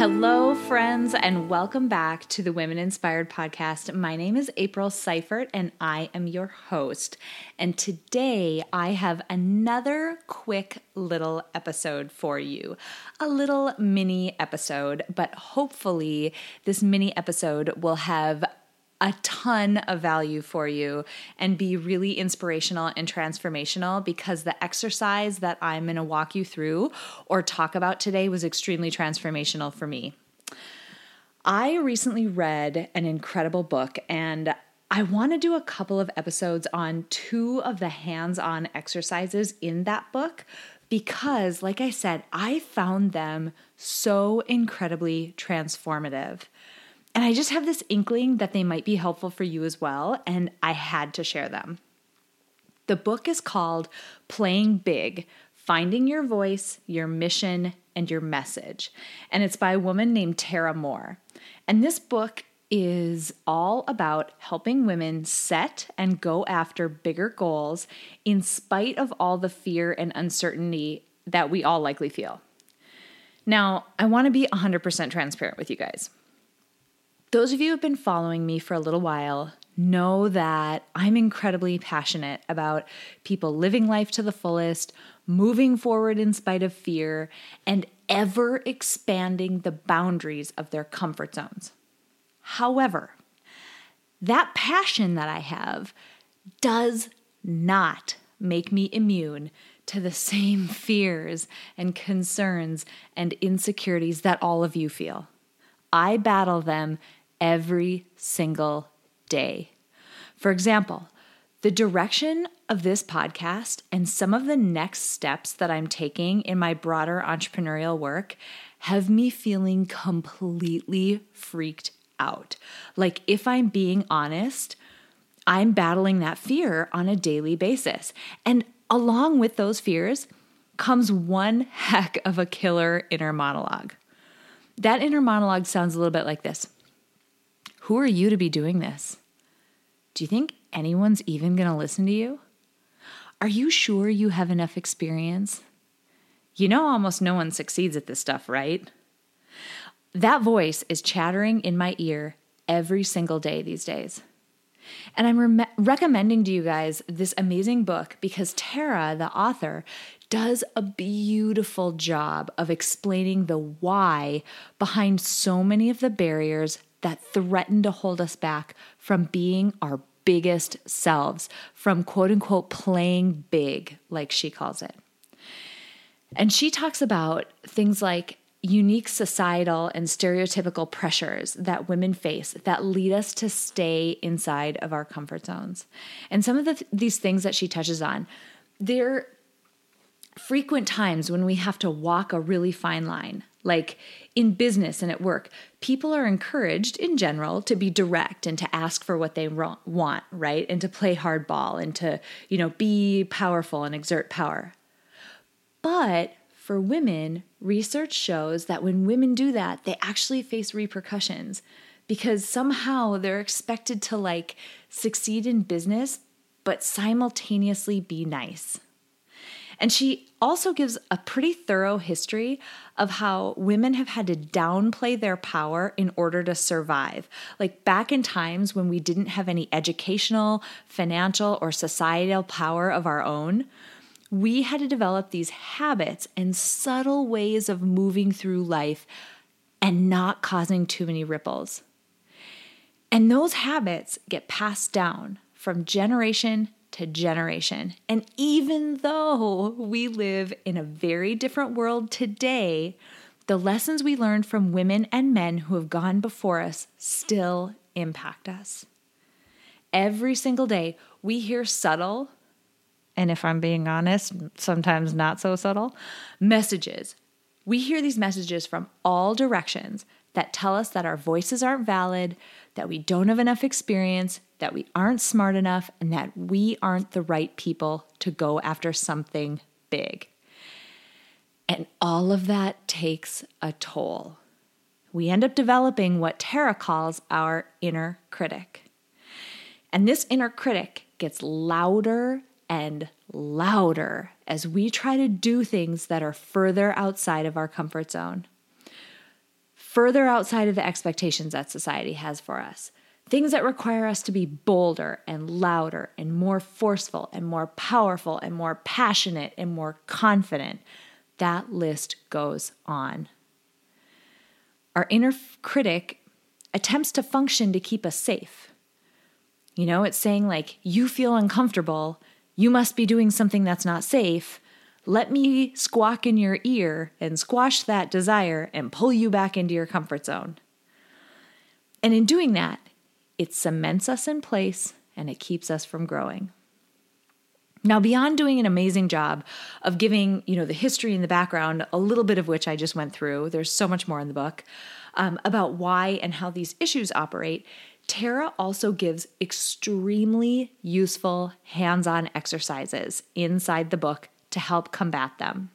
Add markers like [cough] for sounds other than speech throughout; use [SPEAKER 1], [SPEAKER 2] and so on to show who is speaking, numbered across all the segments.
[SPEAKER 1] Hello, friends, and welcome back to the Women Inspired Podcast. My name is April Seifert, and I am your host. And today I have another quick little episode for you. A little mini episode, but hopefully, this mini episode will have a ton of value for you and be really inspirational and transformational because the exercise that I'm going to walk you through or talk about today was extremely transformational for me. I recently read an incredible book and I want to do a couple of episodes on two of the hands on exercises in that book because, like I said, I found them so incredibly transformative. And I just have this inkling that they might be helpful for you as well, and I had to share them. The book is called Playing Big Finding Your Voice, Your Mission, and Your Message. And it's by a woman named Tara Mohr. And this book is all about helping women set and go after bigger goals in spite of all the fear and uncertainty that we all likely feel. Now, I want to be 100% transparent with you guys. Those of you who have been following me for a little while know that I'm incredibly passionate about people living life to the fullest, moving forward in spite of fear, and ever expanding the boundaries of their comfort zones. However, that passion that I have does not make me immune to the same [laughs] fears and concerns and insecurities that all of you feel. I battle them every single day. For example, the direction of this podcast and some of the next steps that I'm taking in my broader entrepreneurial work have me feeling completely freaked out. Like, if I'm being honest, I'm battling that fear on a daily basis. And along with those fears comes one heck of a killer inner monologue. That inner monologue sounds a little bit like this who are you to be doing this? Do you think anyone's even going to listen to you? Are you sure you have enough experience? You know, almost no one succeeds at this stuff, right? That voice is chattering in my ear every single day these days. And I'm re- recommending to you guys this amazing book because Tara, the author, does a beautiful job of explaining the why behind so many of the barriers that threaten to hold us back from being our biggest selves, from quote unquote playing big, like she calls it. And she talks about things like unique societal and stereotypical pressures that women face that lead us to stay inside of our comfort zones. And some of the, these things that she touches on, they're frequent times when we have to walk a really fine line like in business and at work, people are encouraged in general to be direct and to ask for what they want, right? And to play hardball and to, you know, be powerful and exert power. But for women, research shows that when women do that, they actually face repercussions because somehow they're expected to like succeed in business, but simultaneously be nice. And she also gives a pretty thorough history of how women have had to downplay their power in order to survive. Like back in times when we didn't have any educational, financial, or societal power of our own, we had to develop these habits and subtle ways of moving through life and not causing too many ripples. And those habits get passed down from generation to generation. And even though we live in a very different world today, the lessons we learned from women and men who have gone before us still impact us. Every single day, we hear subtle, and if I'm being honest, sometimes not so subtle, messages. We hear these messages from all directions that tell us that our voices aren't valid, that we don't have enough experience, that we aren't smart enough, and that we aren't the right people to go after something big. And all of that takes a toll. We end up developing what Tara calls our inner critic. And this inner critic gets louder and louder as we try to do things that are further outside of our comfort zone, further outside of the expectations that society has for us. Things that require us to be bolder and louder and more forceful and more powerful and more passionate and more confident. That list goes on. Our inner critic attempts to function to keep us safe. You know, it's saying, like, you feel uncomfortable, you must be doing something that's not safe. Let me squawk in your ear and squash that desire and pull you back into your comfort zone. And in doing that, it cements us in place and it keeps us from growing. Now, beyond doing an amazing job of giving, you know, the history and the background, a little bit of which I just went through, there's so much more in the book um, about why and how these issues operate. Tara also gives extremely useful hands on exercises inside the book to help combat them.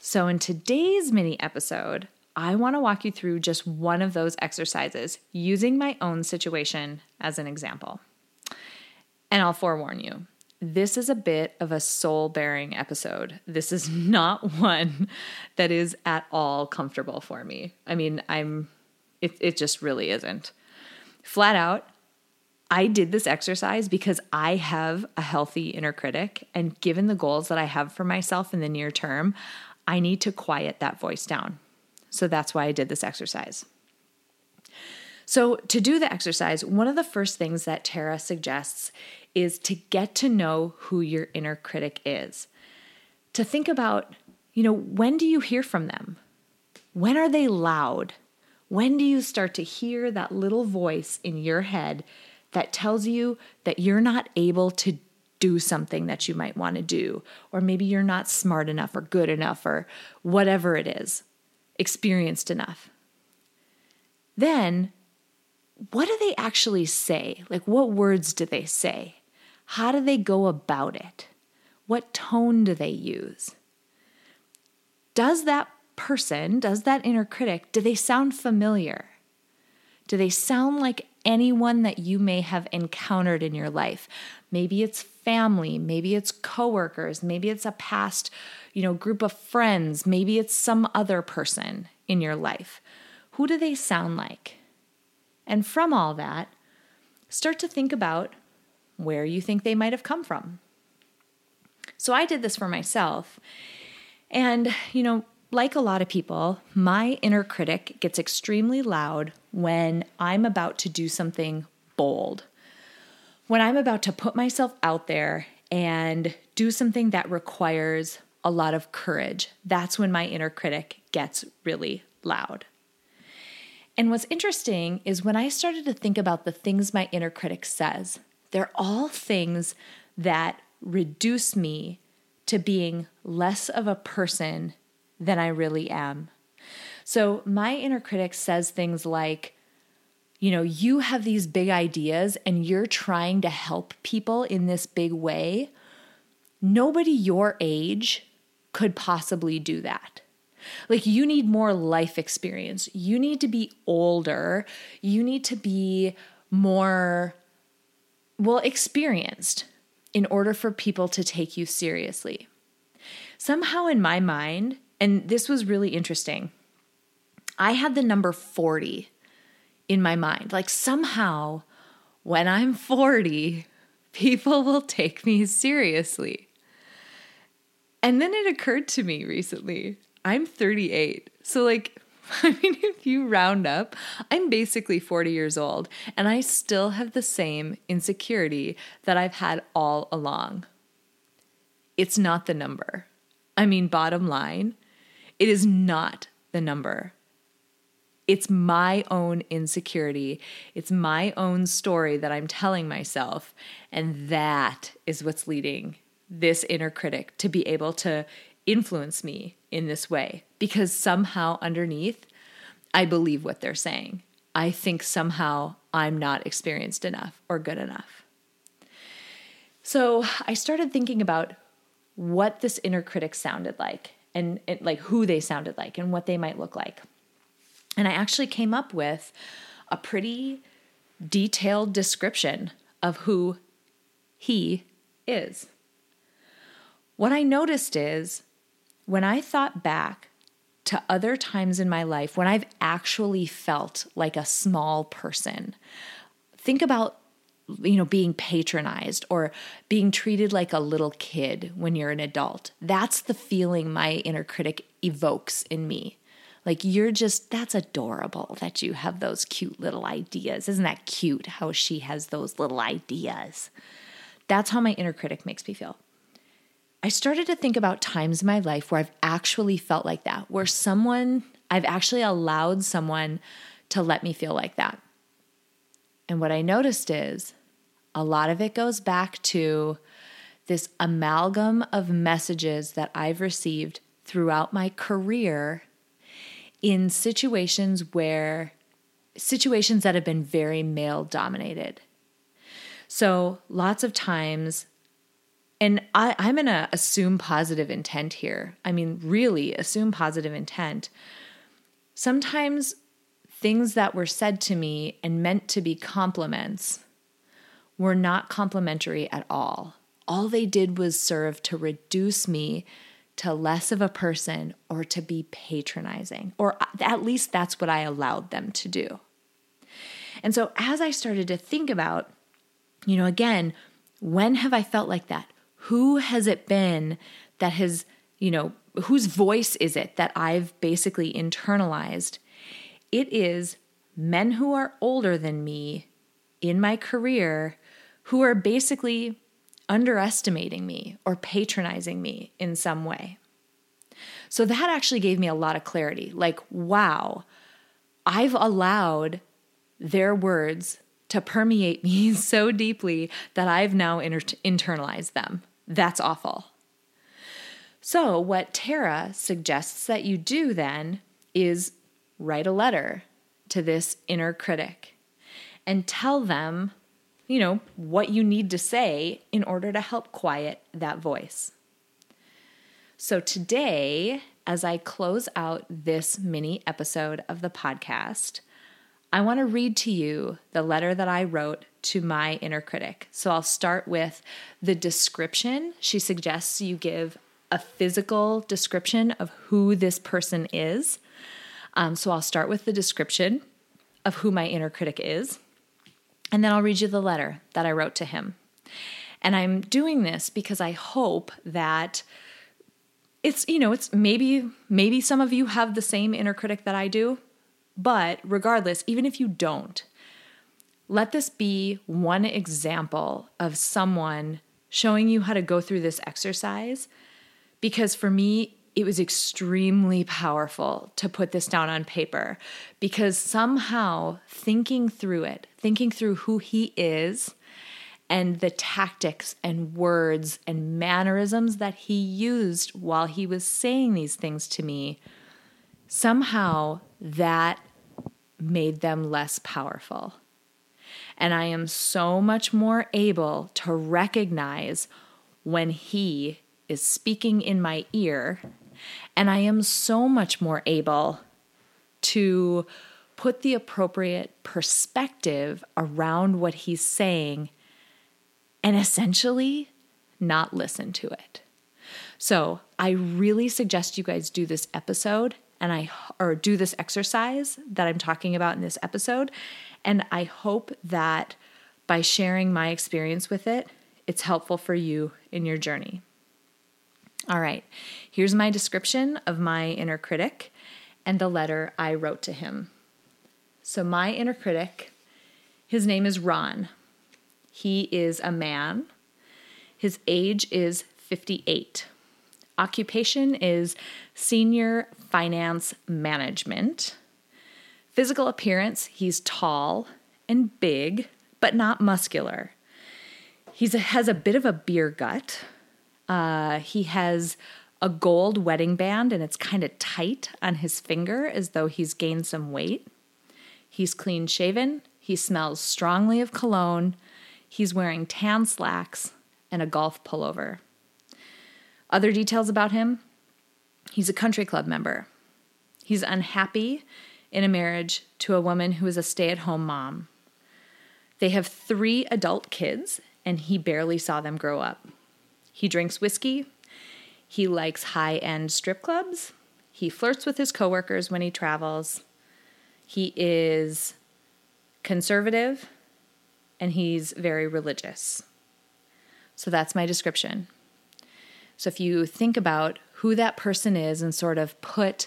[SPEAKER 1] So, in today's mini episode, I want to walk you through just one of those exercises using my own situation as an example. And I'll forewarn you, this is a bit of a soul bearing episode. This is [laughs] not one that is at all comfortable for me. I mean, I'm, it, it just really isn't. Flat out, I did this exercise because I have a healthy inner critic. And given the goals that I have for myself in the near term, I need to quiet that voice down. So that's why I did this exercise. So, to do the exercise, one of the first things that Tara suggests is to get to know who your inner critic is. To think about, you know, when do you hear from them? When are they loud? When do you start to hear that little voice in your head that tells you that you're not able to do something that you might want to do, or maybe you're not smart enough or good enough or whatever it is, experienced enough? Then, what do they actually say? Like, what words do they say? How do they go about it? What tone do they use? Does that person, does that inner critic, do they sound familiar? Do they sound like anyone that you may have encountered in your life? Maybe it's family, maybe it's coworkers, maybe it's a past, you know, group of friends, maybe it's some other person in your life. Who do they sound like? And from all that, start to think about where you think they might have come from. So I did this for myself. And, you know, like a lot of people, my inner critic gets extremely loud when I'm about to do something bold. When I'm about to put myself out there and do something that requires a lot of courage, that's when my inner critic gets really loud. And what's interesting is when I started to think about the things my inner critic says, they're all things that reduce me to being less of a person than I really am. So my inner critic says things like, you know, you have these big ideas and you're trying to help people in this big way. Nobody your age could possibly do that. Like, you need more life experience. You need to be older. You need to be more, well, experienced in order for people to take you seriously. Somehow in my mind, and this was really interesting. I had the number 40 in my mind. Like somehow, when I'm 40, people will take me seriously. And then it occurred to me recently I'm 38. So, like, [laughs] I mean, if you round up, I'm basically 40 years old and I still have the same insecurity that I've had all along. It's not the number. I mean, bottom line, it is not the number. It's my own insecurity. It's my own story that I'm telling myself. And that is what's leading this inner critic to be able to influence me in this way because somehow underneath, I believe what they're saying. I think somehow I'm not experienced enough or good enough. So I started thinking about what this inner critic sounded like and, and like who they sounded like and what they might look like. And I actually came up with a pretty detailed description of who he is. What I noticed is when I thought back to other times in my life when I've actually felt like a small person, think about you know being patronized or being treated like a little kid when you're an adult that's the feeling my inner critic evokes in me like you're just, that's adorable that you have those cute little ideas. Isn't that cute how she has those little ideas? That's how my inner critic makes me feel. I started to think about times in my life where I've actually felt like that, where someone, I've actually allowed someone to let me feel like that. And what I noticed is a lot of it goes back to this amalgam of messages that I've received throughout my career in situations where situations that have been very male dominated. So, lots of times, and I, am going to assume positive intent here. I mean, really assume positive intent. Sometimes things that were said to me and meant to be compliments were not complimentary at all. All they did was serve to reduce me to less of a person or to be patronizing, or at least that's what I allowed them to do. And so as I started to think about, you know, again, when have I felt like that? Who has it been that has, you know, whose voice is it that I've basically internalized? It is men who are older than me in my career who are basically underestimating me or patronizing me in some way. So that actually gave me a lot of clarity. Like, wow, I've allowed their words to permeate [laughs] me so deeply that I've now inter- internalized them. That's awful. So, what Tara suggests that you do then is write a letter to this inner critic and tell them you know, what you need to say in order to help quiet that voice. So today, as I close out this mini episode of the podcast, I want to read to you the letter that I wrote to my inner critic. So I'll start with the description. She suggests you give a physical description of who this person is. Um, so I'll start with the description of who my inner critic is. And then I'll read you the letter that I wrote to him. And I'm doing this because I hope that it's, you know, it's maybe maybe some of you have the same inner critic that I do, but regardless, even if you don't, let this be one example of someone showing you how to go through this exercise because for me it was extremely powerful to put this down on paper because somehow thinking through it, thinking through who he is and the tactics and words and mannerisms that he used while he was saying these things to me, somehow that made them less powerful. And I am so much more able to recognize when he is speaking in my ear and I am so much more able to put the appropriate perspective around what he's saying and essentially not listen to it. So, I really suggest you guys do this episode and I or do this exercise that I'm talking about in this episode and I hope that by sharing my experience with it, it's helpful for you in your journey. All right, here's my description of my inner critic, and the letter I wrote to him. So, my inner critic, his name is Ron. He is a man. His age is 58. Occupation is senior finance management. Physical appearance, he's tall and big, but not muscular. He has a bit of a beer gut. Uh, he has a gold wedding band and it's kind of tight on his finger as though he's gained some weight. He's clean shaven. He smells strongly of cologne. He's wearing tan slacks and a golf pullover. Other details about him he's a country club member. He's unhappy in a marriage to a woman who is a stay at home mom. They have three adult kids, and he barely saw them grow up. He drinks whiskey. He likes high end strip clubs. He flirts with his coworkers when he travels. He is conservative and he's very religious. So that's my description. So if you think about who that person is and sort of put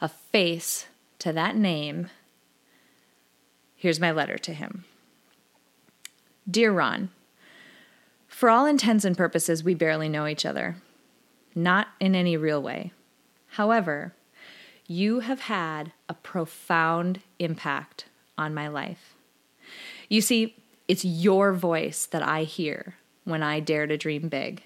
[SPEAKER 1] a face to that name, here's my letter to him Dear Ron, for all intents and purposes, we barely know each other. Not in any real way. However, you have had a profound impact on my life. You see, it's your voice that I hear when I dare to dream big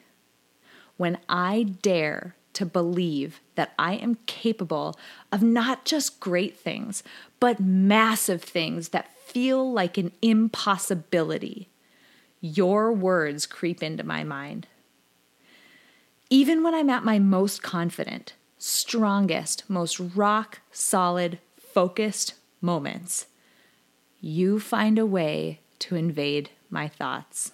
[SPEAKER 1] when I dare to believe that I am capable of not just great things, but massive things that feel like an impossibility, your words creep into my mind. Even when I'm at my most confident, strongest, most rock solid, focused moments, you find a way to invade my thoughts.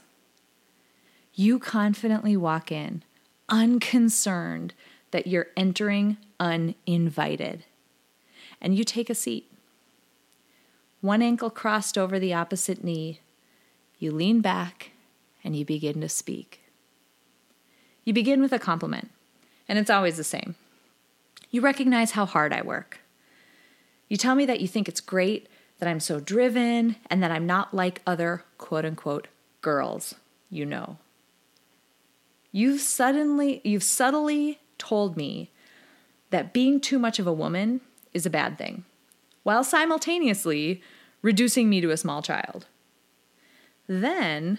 [SPEAKER 1] You confidently walk in unconcerned that you're entering uninvited. And you take a seat. One ankle crossed over the opposite knee. You lean back and you begin to speak. You begin with a compliment, and it's always the same. You recognize how hard I work. You tell me that you think it's great that I'm so driven and that I'm not like other quote unquote girls you know. You've suddenly you've subtly told me that being too much of a woman is a bad thing, while simultaneously reducing me to a small child. Then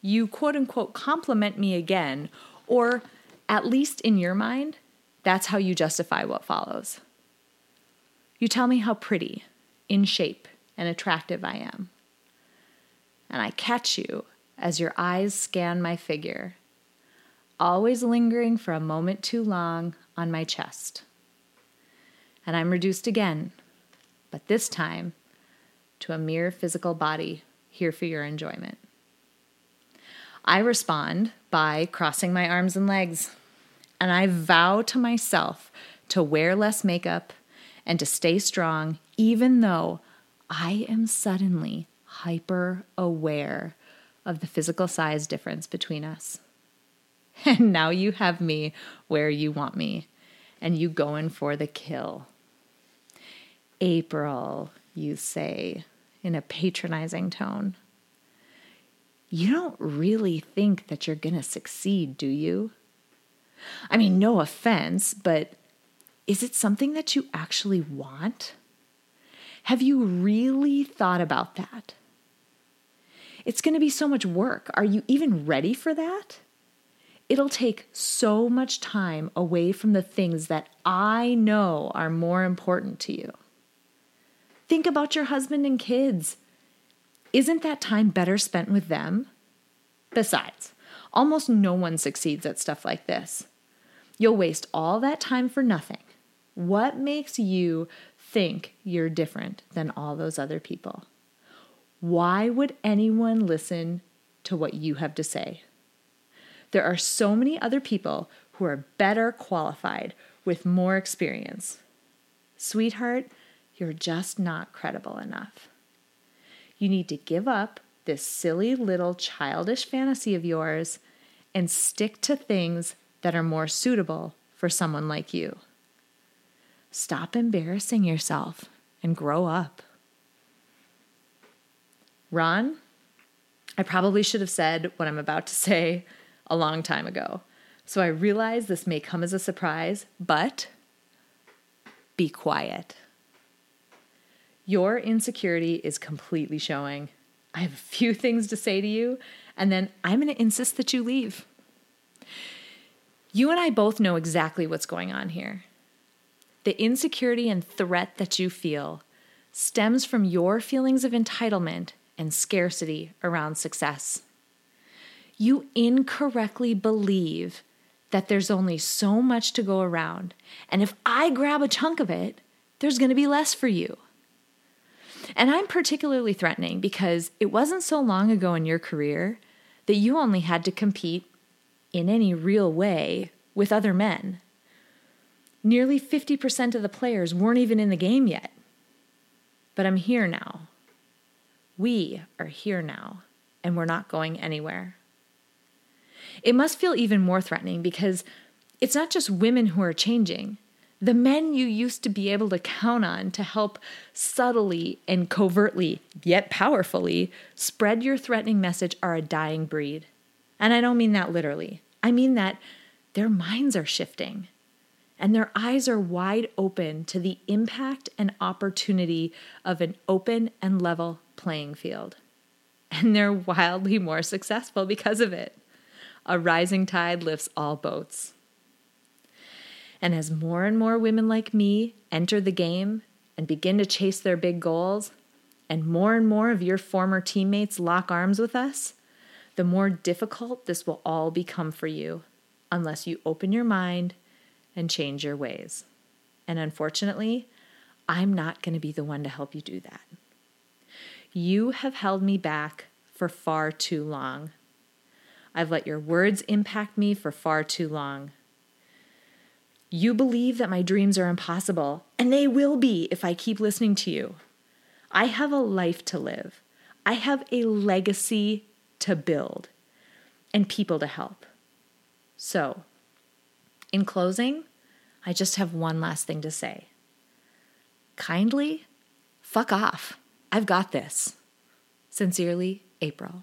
[SPEAKER 1] you quote unquote compliment me again, or at least in your mind, that's how you justify what follows. You tell me how pretty, in shape, and attractive I am. And I catch you as your eyes scan my figure always lingering for a moment too long on my chest. And I'm reduced again, but this time to a mere physical body here for your enjoyment. I respond by crossing my arms and legs, and I vow to myself to wear less makeup and to stay strong, even though I am suddenly hyper aware of the physical size difference between us. [laughs] And now you have me where you want me, and you going for the kill. April, you say in a patronizing tone. You don't really think that you're going to succeed, do you? I mean, no offense, but is it something that you actually want? Have you really thought about that? It's going to be so much work. Are you even ready for that? it'll take so much time away from the things that I know are more important to you. Think about your husband and kids. Isn't that time better spent with them? Besides, almost no one succeeds at stuff like this. You'll waste all that time for nothing. What makes you think you're different than all those other people? Why would anyone listen to what you have to say? There are so many other people who are better qualified with more experience. Sweetheart, you're just not credible enough. You need to give up this silly little childish fantasy of yours and stick to things that are more suitable for someone like you. Stop embarrassing yourself and grow up. Ron, I probably should have said what I'm about to say a long time ago. So I realize this may come as a surprise, but be quiet. Your insecurity is completely showing. I have a few [laughs] things to say to you, and then I'm going to insist that you leave. You and I both know exactly what's going on here. The insecurity and threat that you feel stems from your feelings of entitlement and scarcity around success. You incorrectly believe that there's only so much to go around, and if I grab a chunk of it, there's going to be less for you. And I'm particularly threatening because it wasn't so long ago in your career that you only had to compete in any real way with other men. Nearly 50% of the players weren't even in the game yet. But I'm here now. We are here now, and we're not going anywhere. It must feel even more threatening because it's not just women who are changing. The men you used to be able to count on to help subtly and covertly, yet powerfully, spread your threatening message are a dying breed. And I don't mean that literally, I mean that their minds are shifting and their eyes are wide open to the impact and opportunity of an open and level playing field. And they're wildly more successful because of it. A rising tide lifts all boats. And as more and more women like me enter the game and begin to chase their big goals, and more and more of your former teammates lock arms with us, the more difficult this will all become for you unless you open your mind and change your ways. And unfortunately, I'm not going to be the one to help you do that. You have held me back for far too long. I've let your words impact me for far too long. You believe that my dreams are impossible, and they will be if I keep listening to you. I have a life to live, I have a legacy to build, and people to help. So, in closing, I just have one last thing to say. Kindly, fuck off. I've got this. Sincerely, April.